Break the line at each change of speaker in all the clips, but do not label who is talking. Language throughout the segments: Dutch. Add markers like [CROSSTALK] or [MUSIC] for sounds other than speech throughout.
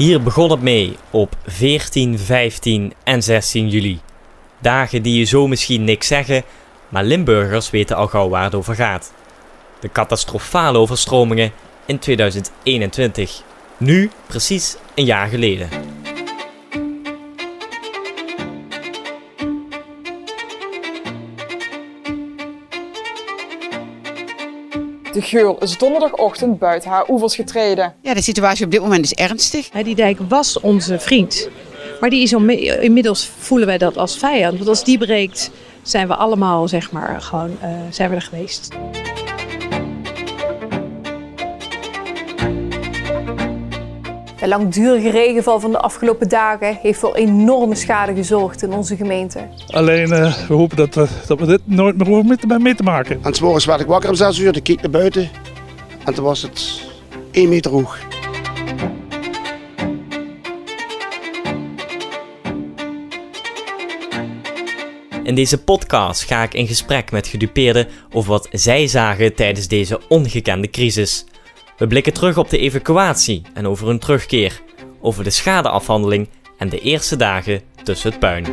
Hier begon het mee op 14, 15 en 16 juli. Dagen die je zo misschien niks zeggen, maar Limburgers weten al gauw waar het over gaat. De catastrofale overstromingen in 2021. Nu precies een jaar geleden.
De geul is donderdagochtend buiten haar oevers getreden.
Ja, de situatie op dit moment is ernstig.
Die dijk was onze vriend. Maar die is inmiddels voelen wij dat als vijand. Want als die breekt, zijn we allemaal, zeg maar, gewoon uh, zijn we er geweest.
De langdurige regenval van de afgelopen dagen heeft voor enorme schade gezorgd in onze gemeente.
Alleen uh, we hopen dat we, dat we dit nooit meer hoeven mee te maken.
Morgens werd ik wakker om 6 uur, ik keek naar buiten en toen was het 1 meter hoog.
In deze podcast ga ik in gesprek met gedupeerden over wat zij zagen tijdens deze ongekende crisis. We blikken terug op de evacuatie en over hun terugkeer, over de schadeafhandeling en de eerste dagen tussen het puin.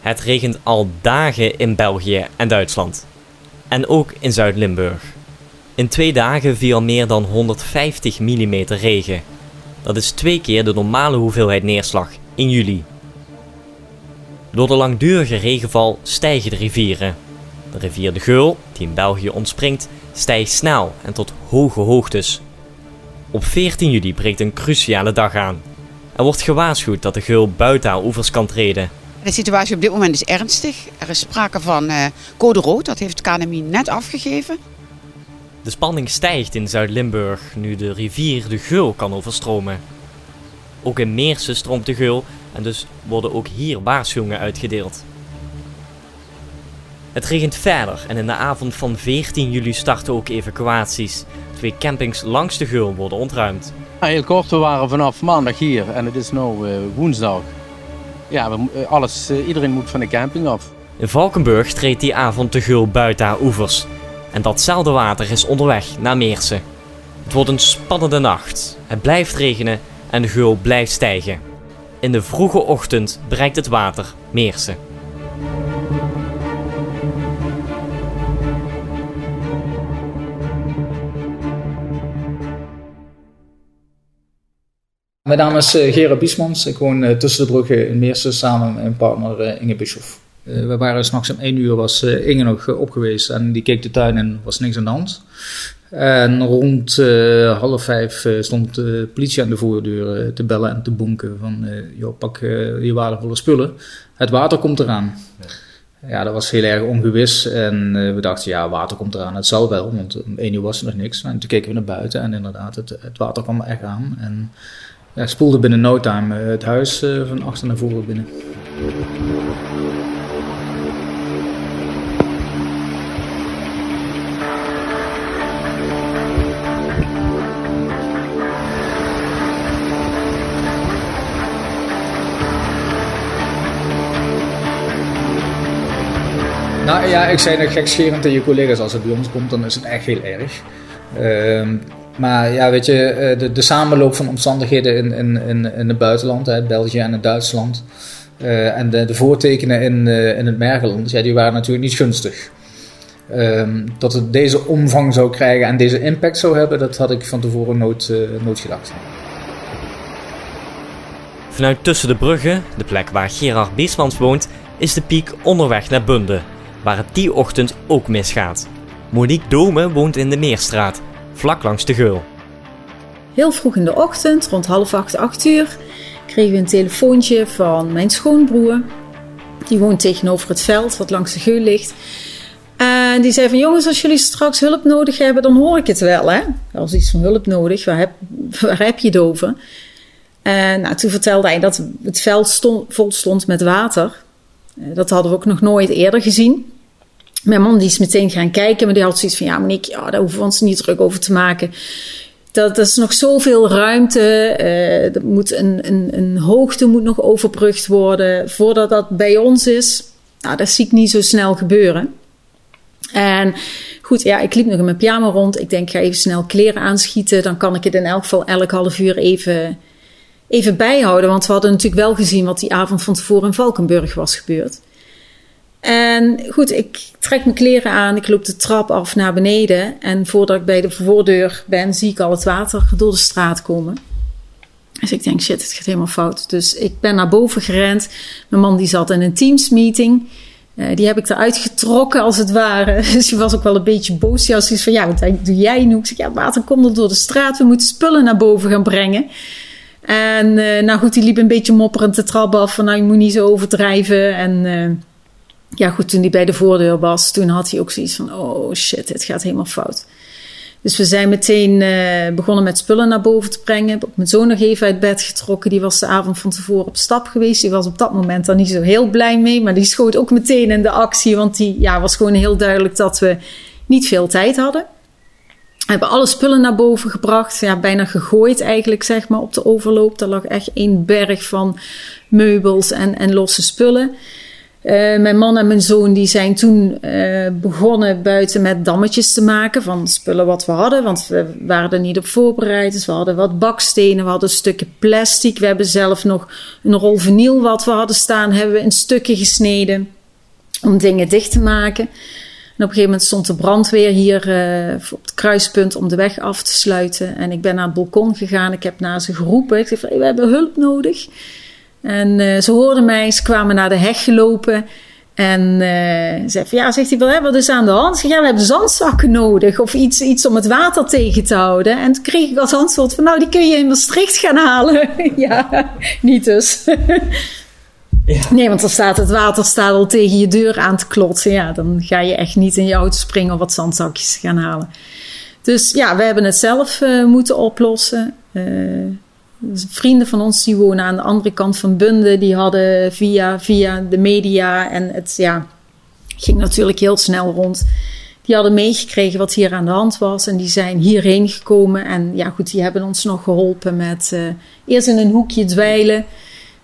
Het regent al dagen in België en Duitsland. En ook in Zuid-Limburg. In twee dagen viel meer dan 150 mm regen. Dat is twee keer de normale hoeveelheid neerslag in juli. Door de langdurige regenval stijgen de rivieren. De rivier de Geul, die in België ontspringt, stijgt snel en tot hoge hoogtes. Op 14 juli breekt een cruciale dag aan. Er wordt gewaarschuwd dat de Geul buiten haar oevers kan treden.
De situatie op dit moment is ernstig. Er is sprake van uh, code rood, dat heeft KNMI net afgegeven.
De spanning stijgt in Zuid-Limburg nu de rivier de Geul kan overstromen. Ook in Meersen stroomt de Geul en dus worden ook hier waarschuwingen uitgedeeld. Het regent verder en in de avond van 14 juli starten ook evacuaties. Twee campings langs de Geul worden ontruimd.
heel kort, we waren vanaf maandag hier en het is nu uh, woensdag. Ja, eh, alles, uh, iedereen moet van de camping af.
In Valkenburg treedt die avond de Geul buiten haar oevers. En datzelfde water is onderweg naar Meersen. Het wordt een spannende nacht. Het blijft regenen en de geul blijft stijgen. In de vroege ochtend bereikt het water Meersen.
Mijn naam is eh, Gerard Biesmans. Ik woon eh, tussen de bruggen in Meersen samen met mijn partner eh, Inge Bischoff. We waren s'nachts om één uur, was Inge nog op geweest en die keek de tuin en was niks aan de hand. En rond half vijf stond de politie aan de voordeur te bellen en te bonken van joh, pak je waardevolle spullen. Het water komt eraan. Ja, dat was heel erg ongewis. En we dachten, ja, water komt eraan. Het zal wel, want om één uur was er nog niks. En toen keken we naar buiten en inderdaad, het, het water kwam echt aan. En ja, spoelde binnen no time het huis van achter naar voren binnen. Nou ja, ik zei nog gekscherend tegen je collega's, als het bij ons komt, dan is het echt heel erg. Uh, maar ja, weet je, de, de samenloop van omstandigheden in, in, in, in het buitenland, hè, België en Duitsland, uh, en de, de voortekenen in, uh, in het Mergeland, ja, die waren natuurlijk niet gunstig. Um, dat het deze omvang zou krijgen en deze impact zou hebben, dat had ik van tevoren nooit, nooit gedacht.
Vanuit Tussen de Bruggen, de plek waar Gerard Biesmans woont, is de piek onderweg naar Bunde waar het die ochtend ook misgaat. Monique Dome woont in de Meerstraat, vlak langs de Geul.
Heel vroeg in de ochtend, rond half acht, acht uur, kregen we een telefoontje van mijn schoonbroer. Die woont tegenover het veld wat langs de Geul ligt. En die zei van jongens, als jullie straks hulp nodig hebben, dan hoor ik het wel. Hè? Als iets van hulp nodig, waar heb, heb je het over? En nou, toen vertelde hij dat het veld vol stond met water. Eh, dat hadden we ook nog nooit eerder gezien. Mijn man die is meteen gaan kijken, maar die had zoiets van: ja, Monique, ja, daar hoeven we ons niet druk over te maken. dat, is nog zoveel ruimte. Uh, moet een, een, een hoogte moet nog overbrugd worden voordat dat bij ons is. Nou, dat zie ik niet zo snel gebeuren. En goed, ja, ik liep nog in mijn pyjama rond. Ik denk, ik ga even snel kleren aanschieten. Dan kan ik het in elk geval elk half uur even, even bijhouden. Want we hadden natuurlijk wel gezien wat die avond van tevoren in Valkenburg was gebeurd. En goed, ik trek mijn kleren aan, ik loop de trap af naar beneden. En voordat ik bij de voordeur ben, zie ik al het water door de straat komen. Dus ik denk, shit, het gaat helemaal fout. Dus ik ben naar boven gerend. Mijn man die zat in een teamsmeeting. Uh, die heb ik eruit getrokken als het ware. [LAUGHS] Dus die was ook wel een beetje boos. Die was van, ja, wat doe jij nu? Ik zeg, ja, water komt er door de straat. We moeten spullen naar boven gaan brengen. En uh, nou goed, die liep een beetje mopperend de trap af. Van, nou, je moet niet zo overdrijven. En... Uh, ja, goed, toen hij bij de voordeur was, toen had hij ook zoiets van: oh shit, het gaat helemaal fout. Dus we zijn meteen uh, begonnen met spullen naar boven te brengen. Op mijn zoon nog even uit bed getrokken. Die was de avond van tevoren op stap geweest. Die was op dat moment daar niet zo heel blij mee. Maar die schoot ook meteen in de actie. Want die ja, was gewoon heel duidelijk dat we niet veel tijd hadden. Hebben alle spullen naar boven gebracht. Ja, bijna gegooid eigenlijk, zeg maar, op de overloop. Daar lag echt één berg van meubels en, en losse spullen. Uh, mijn man en mijn zoon die zijn toen uh, begonnen buiten met dammetjes te maken van spullen wat we hadden. Want we waren er niet op voorbereid. Dus we hadden wat bakstenen, we hadden stukken plastic. We hebben zelf nog een rol vinyl wat we hadden staan, hebben we in stukken gesneden om dingen dicht te maken. Op een gegeven moment stond de brandweer hier uh, op het kruispunt om de weg af te sluiten. En ik ben naar het balkon gegaan. Ik heb naar ze geroepen. Ik zei: We hebben hulp nodig. En uh, ze hoorden mij, ze kwamen naar de heg gelopen. En uh, zei ja, zegt hij, wel, wat is aan de hand? Zeg, ja, we hebben zandzakken nodig of iets, iets om het water tegen te houden. En toen kreeg ik als antwoord van, nou, die kun je in Maastricht gaan halen. [LAUGHS] ja, niet dus. [LAUGHS] Nee, want dan staat het water staat al tegen je deur aan te klotsen. Ja, dan ga je echt niet in je auto springen om wat zandzakjes gaan halen. Dus ja, we hebben het zelf uh, moeten oplossen. Uh, dus vrienden van ons die wonen aan de andere kant van Bunde, die hadden via, via de media en het ja, ging natuurlijk heel snel rond. Die hadden meegekregen wat hier aan de hand was en die zijn hierheen gekomen. En ja, goed, die hebben ons nog geholpen met uh, eerst in een hoekje dweilen.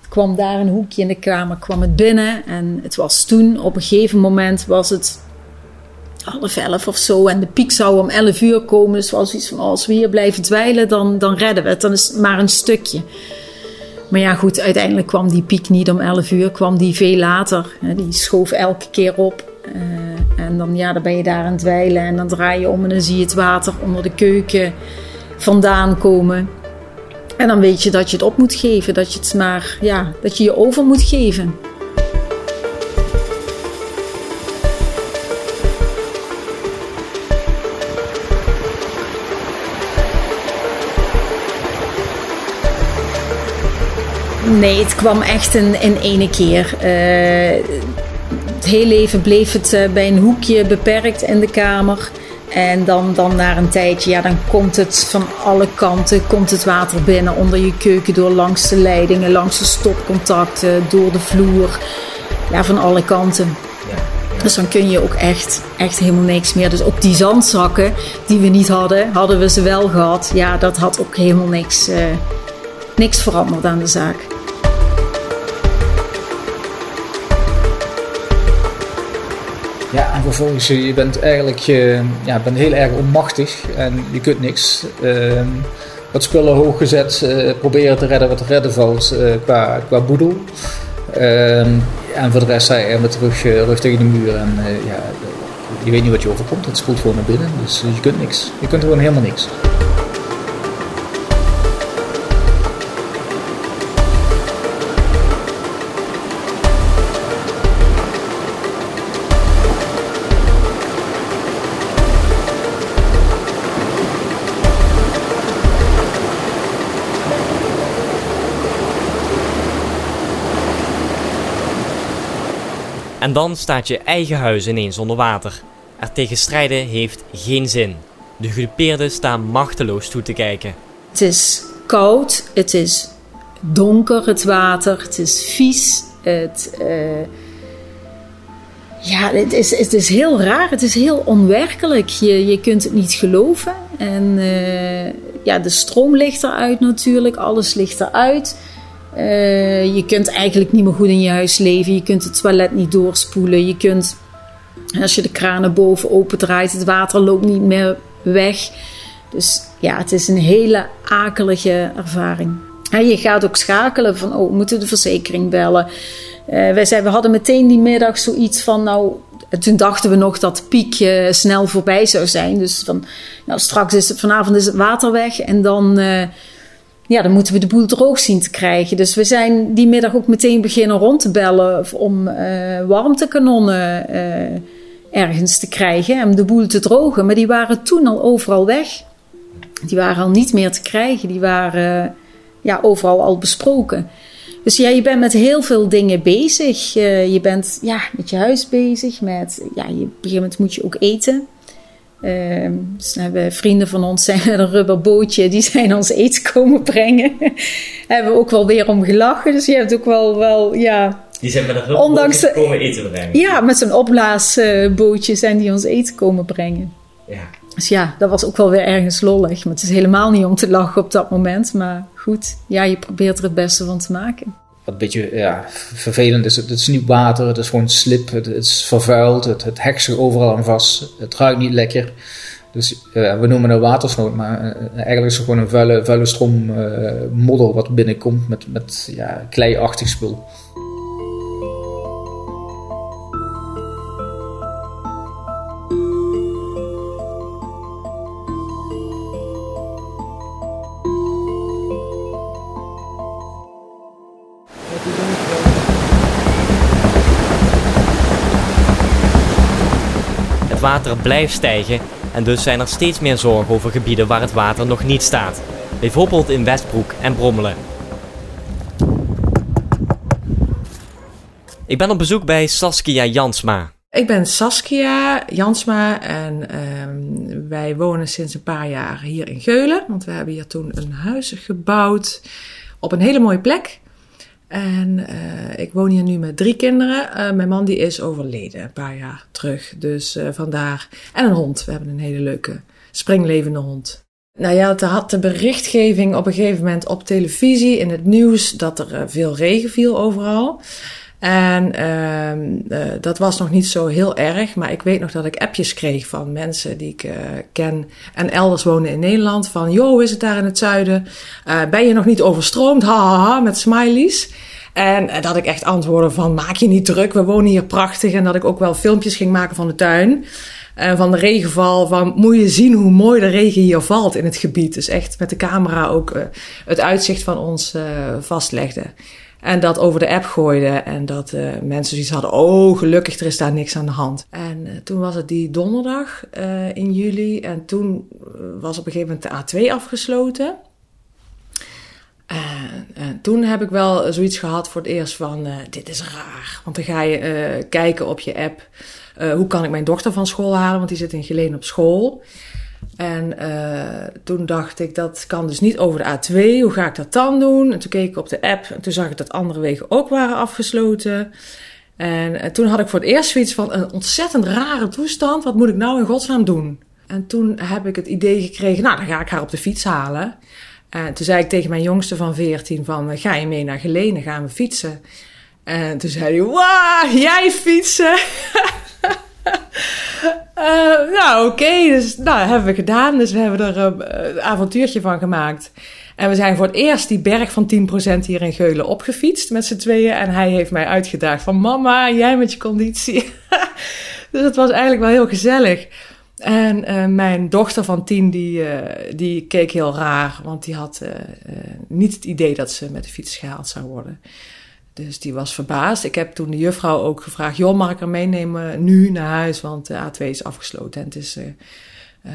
Kwam daar een hoekje in de kamer, kwam het binnen. En het was toen, op een gegeven moment was het half elf of zo. En de piek zou om elf uur komen. Dus was iets van, oh, als we hier blijven dweilen, dan, dan redden we het. Dan is het maar een stukje. Maar ja, goed, uiteindelijk kwam die piek niet om 11 uur, kwam die veel later. Die schoof elke keer op. Uh, en dan, ja, dan ben je daar aan het dweilen en dan draai je om en dan zie je het water onder de keuken vandaan komen. En dan weet je dat je het op moet geven, dat je het maar, ja, dat je je over moet geven. Nee, het kwam echt in, in ene keer. Uh, het hele leven bleef het uh, bij een hoekje beperkt in de kamer. En dan, dan na een tijdje, ja, dan komt het van alle kanten, komt het water binnen onder je keuken, door langs de leidingen, langs de stopcontacten, door de vloer. Ja, van alle kanten. Dus dan kun je ook echt, echt helemaal niks meer. Dus ook die zandzakken die we niet hadden, hadden we ze wel gehad. Ja, dat had ook helemaal niks, uh, niks veranderd aan de zaak.
Vervolgens, je bent eigenlijk ja, bent heel erg onmachtig en je kunt niks. Uh, wat spullen hoog uh, proberen te redden wat te redden valt uh, qua, qua boedel. Ehm, en voor de rest sta je met terug, rug tegen de muur en ja, je weet niet wat je overkomt. Het spoelt gewoon naar binnen, dus je kunt niks. Je kunt gewoon helemaal niks.
En dan staat je eigen huis ineens onder water. Er tegen strijden heeft geen zin. De gedupeerden staan machteloos toe te kijken.
Het is koud, het is donker, het water, het is vies. Het, uh... ja, het is, het is heel raar, het is heel onwerkelijk. Je, je kunt het niet geloven. En uh... ja, de stroom ligt eruit natuurlijk, alles ligt eruit. Uh, je kunt eigenlijk niet meer goed in je huis leven. Je kunt het toilet niet doorspoelen. Je kunt, als je de kranen boven opendraait, het water loopt niet meer weg. Dus ja, het is een hele akelige ervaring. En je gaat ook schakelen van, oh, we moeten de verzekering bellen. Uh, wij we hadden meteen die middag zoiets van, nou, toen dachten we nog dat piek uh, snel voorbij zou zijn. Dus van, nou, straks is het, vanavond is het water weg en dan, ja, dan moeten we de boel droog zien te krijgen. Dus we zijn die middag ook meteen beginnen rond te bellen om warmtekanonnen ergens te krijgen en de boel te drogen. Maar die waren toen al overal weg. Die waren al niet meer te krijgen. Die waren ja, overal al besproken. Dus ja, je bent met heel veel dingen bezig. Je bent ja, met je huis bezig. Met, ja, je, op een gegeven moment moet je ook eten. Uh, dus hebben vrienden van ons [LAUGHS] zijn met een rubberbootje. Die zijn ons eten komen brengen. [LAUGHS] hebben we ook wel weer om gelachen. Dus je hebt ook wel, wel ja...
Die zijn met een rubberbootje komen eten brengen?
Ja, met zo'n opblaasbootje zijn die ons eten komen brengen.
Ja.
Dus ja, dat was ook wel weer ergens lollig. Maar het is helemaal niet om te lachen op dat moment. Maar goed, ja, je probeert er het beste van te maken.
Wat een beetje ja, vervelend is, het is niet water, het is gewoon slip, het, is vervuild, het, het zich overal aan vast, het ruikt niet lekker. Dus uh, we noemen het watersnood, maar uh, eigenlijk is het gewoon een vuile, vuile stroom modder wat binnenkomt met, met ja, kleiachtig spul.
Water blijft stijgen en dus zijn er steeds meer zorgen over gebieden waar het water nog niet staat. Bijvoorbeeld in Westbroek en Brommelen. Ik ben op bezoek bij Saskia Jansma.
Ik ben Saskia Jansma en ehm, wij wonen sinds een paar jaar hier in Geulen. Want we hebben hier toen een huis gebouwd op een hele mooie plek. En uh, ik woon hier nu met drie kinderen. Uh, mijn man die is overleden een paar jaar terug. Dus uh, vandaar. En een hond. We hebben een hele leuke springlevende hond. Nou ja, er had de berichtgeving op een gegeven moment op televisie in het nieuws dat er veel regen viel overal. En uh, dat was nog niet zo heel erg, maar ik weet nog dat ik appjes kreeg van mensen die ik uh, ken en elders wonen in Nederland. Van, joh, is het daar in het zuiden? Uh, ben je nog niet overstroomd? Ha, ha, ha, met smileys. En dat ik echt antwoordde van, maak je niet druk, we wonen hier prachtig. En dat ik ook wel filmpjes ging maken van de tuin. Uh, van de regenval, van moet je zien hoe mooi de regen hier valt in het gebied. Dus echt met de camera ook het uitzicht van ons vastlegde. En dat over de app gooide. En dat uh, mensen zoiets hadden: oh, gelukkig, er is daar niks aan de hand. En uh, toen was het die donderdag uh, in juli. En toen was op een gegeven moment de A2 afgesloten. En, en, toen heb ik wel zoiets gehad voor het eerst van: dit is raar. Want dan ga je kijken op je app: hoe kan ik mijn dochter van school halen? Want die zit in Geleen op school. En uh, toen dacht ik, dat kan dus niet over de A2. Hoe ga ik dat dan doen? En toen keek ik op de app en toen zag ik dat andere wegen ook waren afgesloten. En, en toen had ik voor het eerst zoiets van een ontzettend rare toestand. Wat moet ik nou in godsnaam doen? En toen heb ik het idee gekregen, nou dan ga ik haar op de fiets halen. En toen zei ik tegen mijn jongste van 14 van, ga je mee naar Gelenen, gaan we fietsen. En toen zei hij, wauw, jij fietsen? [LAUGHS] Nou, oké. Dus nou, dat hebben we gedaan. Dus we hebben er uh, een avontuurtje van gemaakt. En we zijn voor het eerst die berg van 10% hier in Geulen opgefietst met z'n tweeën. En hij heeft mij uitgedaagd van mama, jij met je conditie. [LAUGHS] dus het was eigenlijk wel heel gezellig. En uh, mijn dochter van tien, die, uh, die keek heel raar. Want die had niet het idee dat ze met de fiets gehaald zou worden. Dus die was verbaasd. Ik heb toen de juffrouw ook gevraagd: joh, mag ik er meenemen nu naar huis? Want de A2 is afgesloten en het is uh, uh,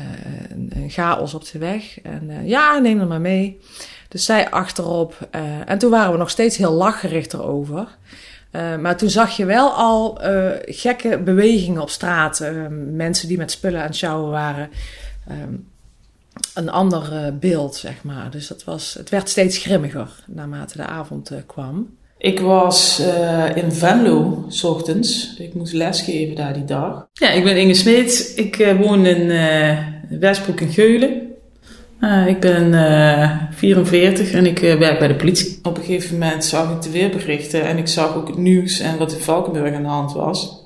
een, chaos op de weg. En ja, neem er maar mee. Dus zij achterop. en toen waren we nog steeds heel lachgericht erover. maar toen zag je wel al gekke bewegingen op straat. mensen die met spullen aan het sjouwen waren. Um, een ander beeld, zeg maar. Dus dat was, het werd steeds grimmiger naarmate de avond kwam.
Ik was uh, in Venlo, s ochtends. Ik moest lesgeven daar die dag. Ja, ik ben Inge Smeets. Ik uh, woon in uh, Westbroek in Geulen. Ik ben uh, 44 en ik werk bij de politie. Op een gegeven moment zag ik de weerberichten en ik zag ook het nieuws en wat in Valkenburg aan de hand was.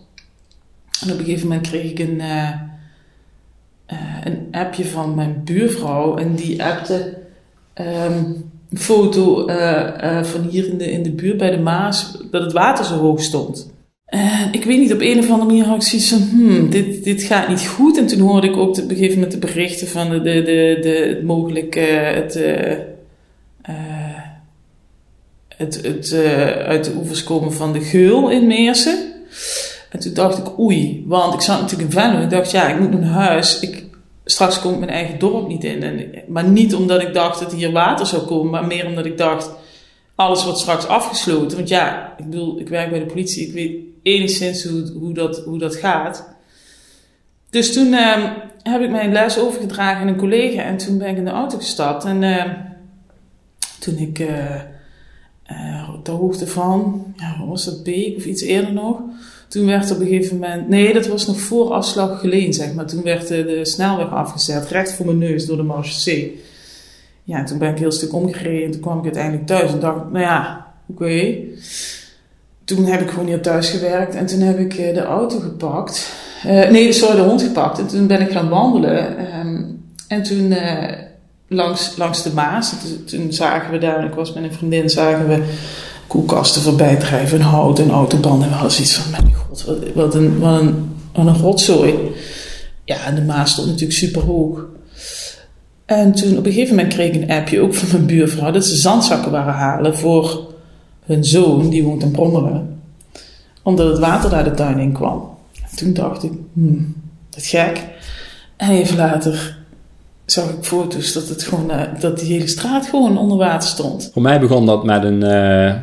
En op een gegeven moment kreeg ik een, een appje van mijn buurvrouw en die appte um, foto van hier in de, in de buurt bij de Maas dat het water zo hoog stond. En ik weet niet, op een of andere manier had ik zoiets van, hmm, dit, dit gaat niet goed. En toen hoorde ik ook op een gegeven moment de berichten van de, de, de, de het mogelijk, uh, het, het, het uit de oevers komen van de geul in Meersen. En toen dacht ik, oei, want ik zat natuurlijk in Venlo. Ik dacht, ja, ik moet naar huis. Ik, straks komt mijn eigen dorp niet in. En, maar niet omdat ik dacht dat hier water zou komen, maar meer omdat ik dacht, alles wordt straks afgesloten. Want ja, ik bedoel, ik werk bij de politie. Ik weet enigszins hoe, hoe, dat, hoe dat gaat. Dus toen uh, heb ik mijn les overgedragen aan een collega en toen ben ik in de auto gestapt. En uh, toen ik uh, op de hoogte van, ja, was dat, Beek of iets eerder nog. Toen werd op een gegeven moment, nee, dat was nog voor afslag geleen, zeg maar. Toen werd de, de snelweg afgezet, recht voor mijn neus door de Marche C. Ja, toen ben ik heel stuk omgereden en toen kwam ik uiteindelijk thuis en dacht, nou ja, oké. Toen heb ik gewoon hier thuis gewerkt en toen heb ik eh, de auto gepakt. Uh, nee, sorry, de hond gepakt. En toen ben ik gaan wandelen. Um, en toen uh, langs, langs de Maas, toen, toen, zagen we daar, ik was met een vriendin, zagen we koelkasten voorbij drijven, hout en autobanden. En we hadden zoiets van, mijn god, wat, een, wat, een, wat een rotzooi. Ja, en de Maas stond natuurlijk super hoog. En toen op een gegeven moment kreeg ik een appje, ook van mijn buurvrouw, dat ze zandzakken waren halen voor hun zoon, die woont in Brommelen, omdat het water daar de tuin in kwam. toen dacht ik, hmm, dat gek. En even later zag ik foto's dat, het gewoon, uh, dat die hele straat gewoon onder water stond.
Voor mij begon dat met een, uh,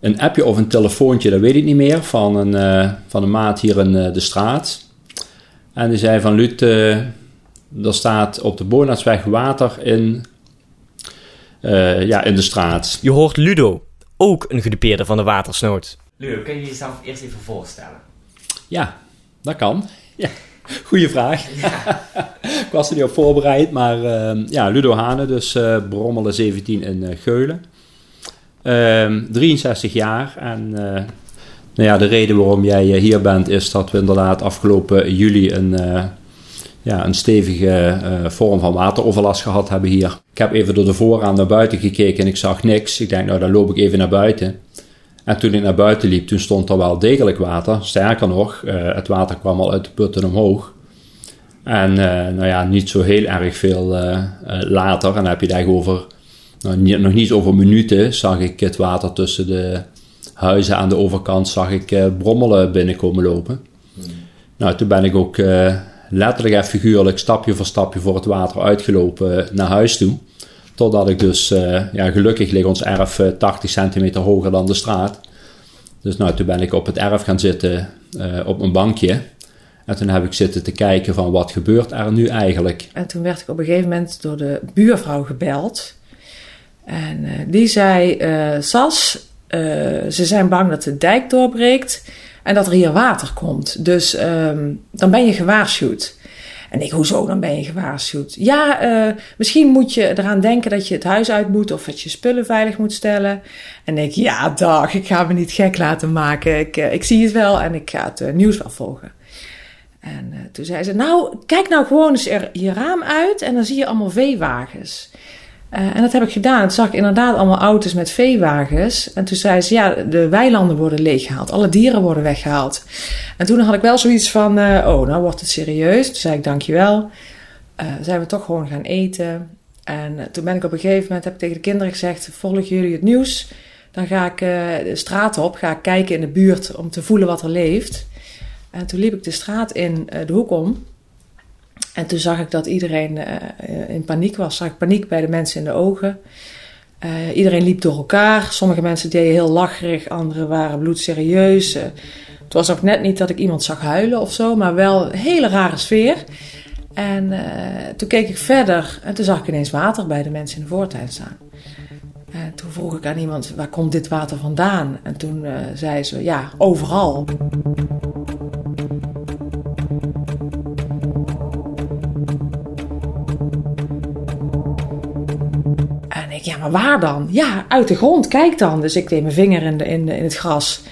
een appje of een telefoontje, dat weet ik niet meer, van een, uh, van een maat hier in de straat. En die zei van Lut, er staat op de Bonatsweg water in, ja, in de straat.
Je hoort Ludo, ook een gedupeerde van de watersnood. Leo, kun je jezelf eerst even voorstellen?
Ja, dat kan. Ja. Goeie vraag. Ja. [LAUGHS] ik was er niet op voorbereid, maar uh, ja, Ludo Hane, dus uh, Brommelen 17 in uh, Geulen. 63 jaar en nou ja, de reden waarom jij hier bent is dat we inderdaad afgelopen juli een ja, een stevige vorm van wateroverlast gehad hebben hier. Ik heb even door de voorraam naar buiten gekeken en ik zag niks. Ik denk, nou dan loop ik even naar buiten. En toen ik naar buiten liep, toen stond er wel degelijk water. Sterker nog, het water kwam al uit de putten omhoog. En nou ja, niet zo heel erg veel later, en dan heb je het eigenlijk over, nou, niet, nog niet over minuten, zag ik het water tussen de huizen aan de overkant, zag ik brommelen binnenkomen lopen. Nou, toen ben ik ook letterlijk en figuurlijk stapje voor stapje voor het water uitgelopen naar huis toe. Totdat ik dus, uh, ja, gelukkig ligt ons erf 80 eh, centimeter hoger dan de straat. Dus nou, toen ben ik op het erf gaan zitten uh, op een bankje. En toen heb ik zitten te kijken van wat gebeurt er nu eigenlijk.
En toen werd ik op een gegeven moment door de buurvrouw gebeld. En die zei, Sas, ze zijn bang dat de dijk doorbreekt en dat er hier water komt. Dus um, dan ben je gewaarschuwd. En ik, hoezo dan ben je gewaarschuwd? Ja, uh, misschien moet je eraan denken dat je het huis uit moet of dat je spullen veilig moet stellen. En ik, ja, dag, ik ga me niet gek laten maken. Ik, uh, ik zie het wel en ik ga het uh, nieuws wel volgen. En toen zei ze, nou, kijk nou gewoon eens er je raam uit en dan zie je allemaal veewagens. Uh, en dat heb ik gedaan. Toen zag ik inderdaad allemaal auto's met veewagens. En toen zei ze, ja, de weilanden worden leeggehaald. Alle dieren worden weggehaald. En toen had ik wel zoiets van, uh, oh, nou wordt het serieus. Toen zei ik, dankjewel. Uh, zijn we toch gewoon gaan eten. En toen ben ik op een gegeven moment, heb ik tegen de kinderen gezegd, volgen jullie het nieuws? Dan ga ik de straat op, ga ik kijken in de buurt om te voelen wat er leeft. En toen liep ik de straat in de hoek om. En toen zag ik dat iedereen uh, in paniek was. Zag ik paniek bij de mensen in de ogen. Uh, iedereen liep door elkaar. Sommige mensen deden heel lacherig, anderen waren bloedserieus. Het was ook net niet dat ik iemand zag huilen of zo, maar wel een hele rare sfeer. En toen keek ik verder en toen zag ik ineens water bij de mensen in de voortuin staan. En toen vroeg ik aan iemand, waar komt dit water vandaan? En toen zei ze, ja, overal. Ja, maar waar dan? Ja, uit de grond, kijk dan. Dus ik deed mijn vinger in, de, in, in het gras.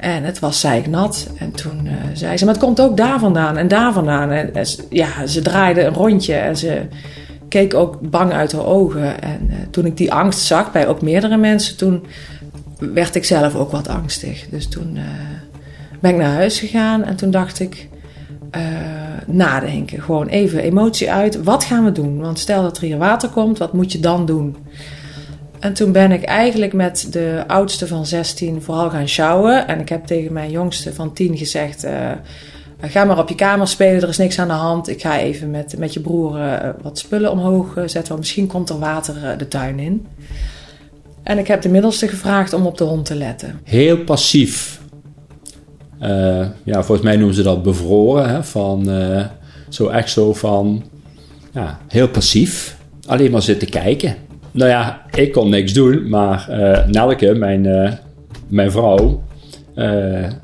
En het was zeiknat. En toen uh, zei ze, maar het komt ook daar vandaan en daar vandaan. En, ja, ze draaide een rondje en ze keek ook bang uit haar ogen. En uh, toen ik die angst zag bij ook meerdere mensen, toen werd ik zelf ook wat angstig. Dus toen uh, ben ik naar huis gegaan en toen dacht ik, nadenken. Gewoon even emotie uit. Wat gaan we doen? Want stel dat er hier water komt, wat moet je dan doen? En toen ben ik eigenlijk met de oudste van 16 vooral gaan sjouwen. En ik heb tegen mijn jongste van 10 gezegd: uh, Ga maar op je kamer spelen, er is niks aan de hand. Ik ga even met, met je broer uh, wat spullen omhoog zetten, want misschien komt er water de tuin in. En ik heb de middelste gevraagd om op de hond te letten.
Heel passief. Ja, volgens mij noemen ze dat bevroren. Hè? Van, zo echt zo van, ja, heel passief. Alleen maar zitten kijken. Nou ja, ik kon niks doen, maar uh, Nelke, mijn, mijn vrouw,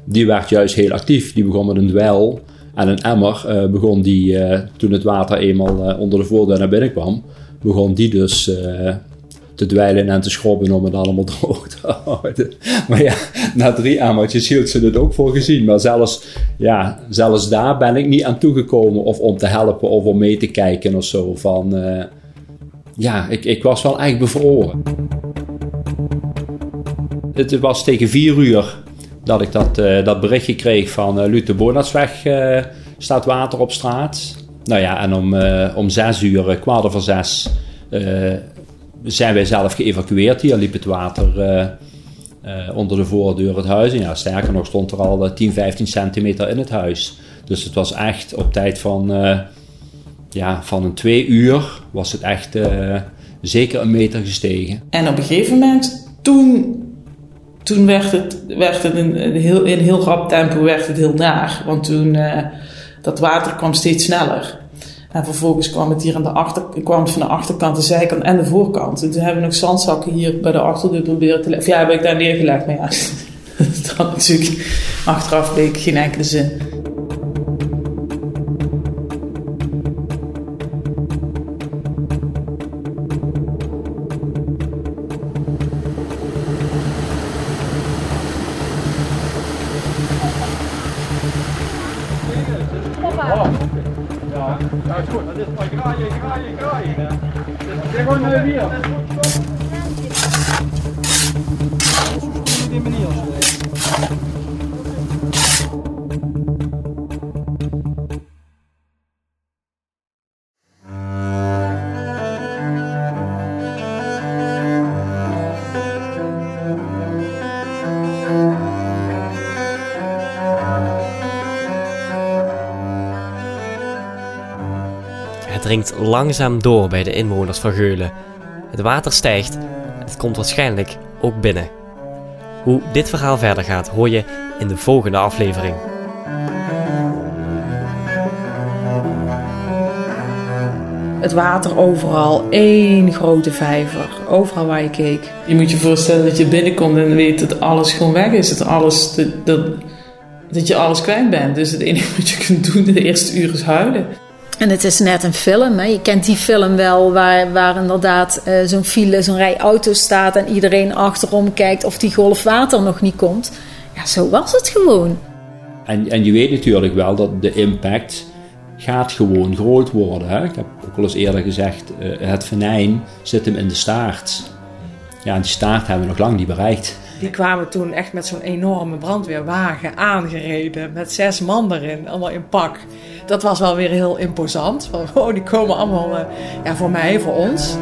die werd juist heel actief. Die begon met een dweil en een emmer. begon die, toen het water eenmaal onder de voordeur naar binnen kwam, begon die dus te dweilen en te schrobben om het allemaal [LAUGHS] droog te houden. Maar ja, na drie emmertjes hield ze het ook voor gezien. Maar zelfs, ja, zelfs daar ben ik niet aan toegekomen of om te helpen of om mee te kijken of zo. Van, ja, ik, ik was wel echt bevroren. Het was tegen vier uur dat ik dat, uh, dat berichtje kreeg van uh, Bonatsweg uh, staat water op straat. Nou ja, en om, om zes uur, kwart over zes, zijn wij zelf geëvacueerd. Hier liep het water onder de voordeur het huis. En ja, sterker nog stond er al 10, 15 centimeter in het huis. Dus het was echt op tijd van ja, van een twee uur was het echt zeker een meter gestegen.
En op een gegeven moment, toen, toen werd het, werd het een heel, in heel rap tempo werd het heel naar. Want toen, uh, dat water kwam steeds sneller. En vervolgens kwam het hier aan de achter, kwam van de achterkant, de zijkant en de voorkant. En toen hebben we nog zandzakken hier bij de achterdeur proberen te leggen. Ja, heb ik daar neergelegd, maar ja, [LAUGHS] dat had natuurlijk achteraf bleek geen enkele zin.
Het dringt langzaam door bij de inwoners van Geulen. Het water stijgt en het komt waarschijnlijk ook binnen. Hoe dit verhaal verder gaat hoor je in de volgende aflevering.
Het water overal, één grote vijver, overal waar je keek.
Je moet je voorstellen dat je binnenkomt en weet dat alles gewoon weg is. Dat, alles, dat, dat, dat je alles kwijt bent. Dus het enige wat je kunt doen de eerste uur is huilen.
En het is net een film. Hè? Je kent die film wel waar, waar inderdaad uh, zo'n file, zo'n rij auto's staat en iedereen achterom kijkt of die golf water nog niet komt. Ja, zo was het gewoon.
En, en je weet natuurlijk wel dat de impact gaat gewoon groot worden. Hè? Ik heb ook al eens eerder gezegd, uh, het venijn zit hem in de staart. Ja, die staart hebben we nog lang niet bereikt.
Die kwamen toen echt met zo'n enorme brandweerwagen aangereden. Met zes man erin, allemaal in pak. Dat was wel weer heel imposant. Van, [LAUGHS] oh, die komen allemaal uh, ja, voor mij, voor ons.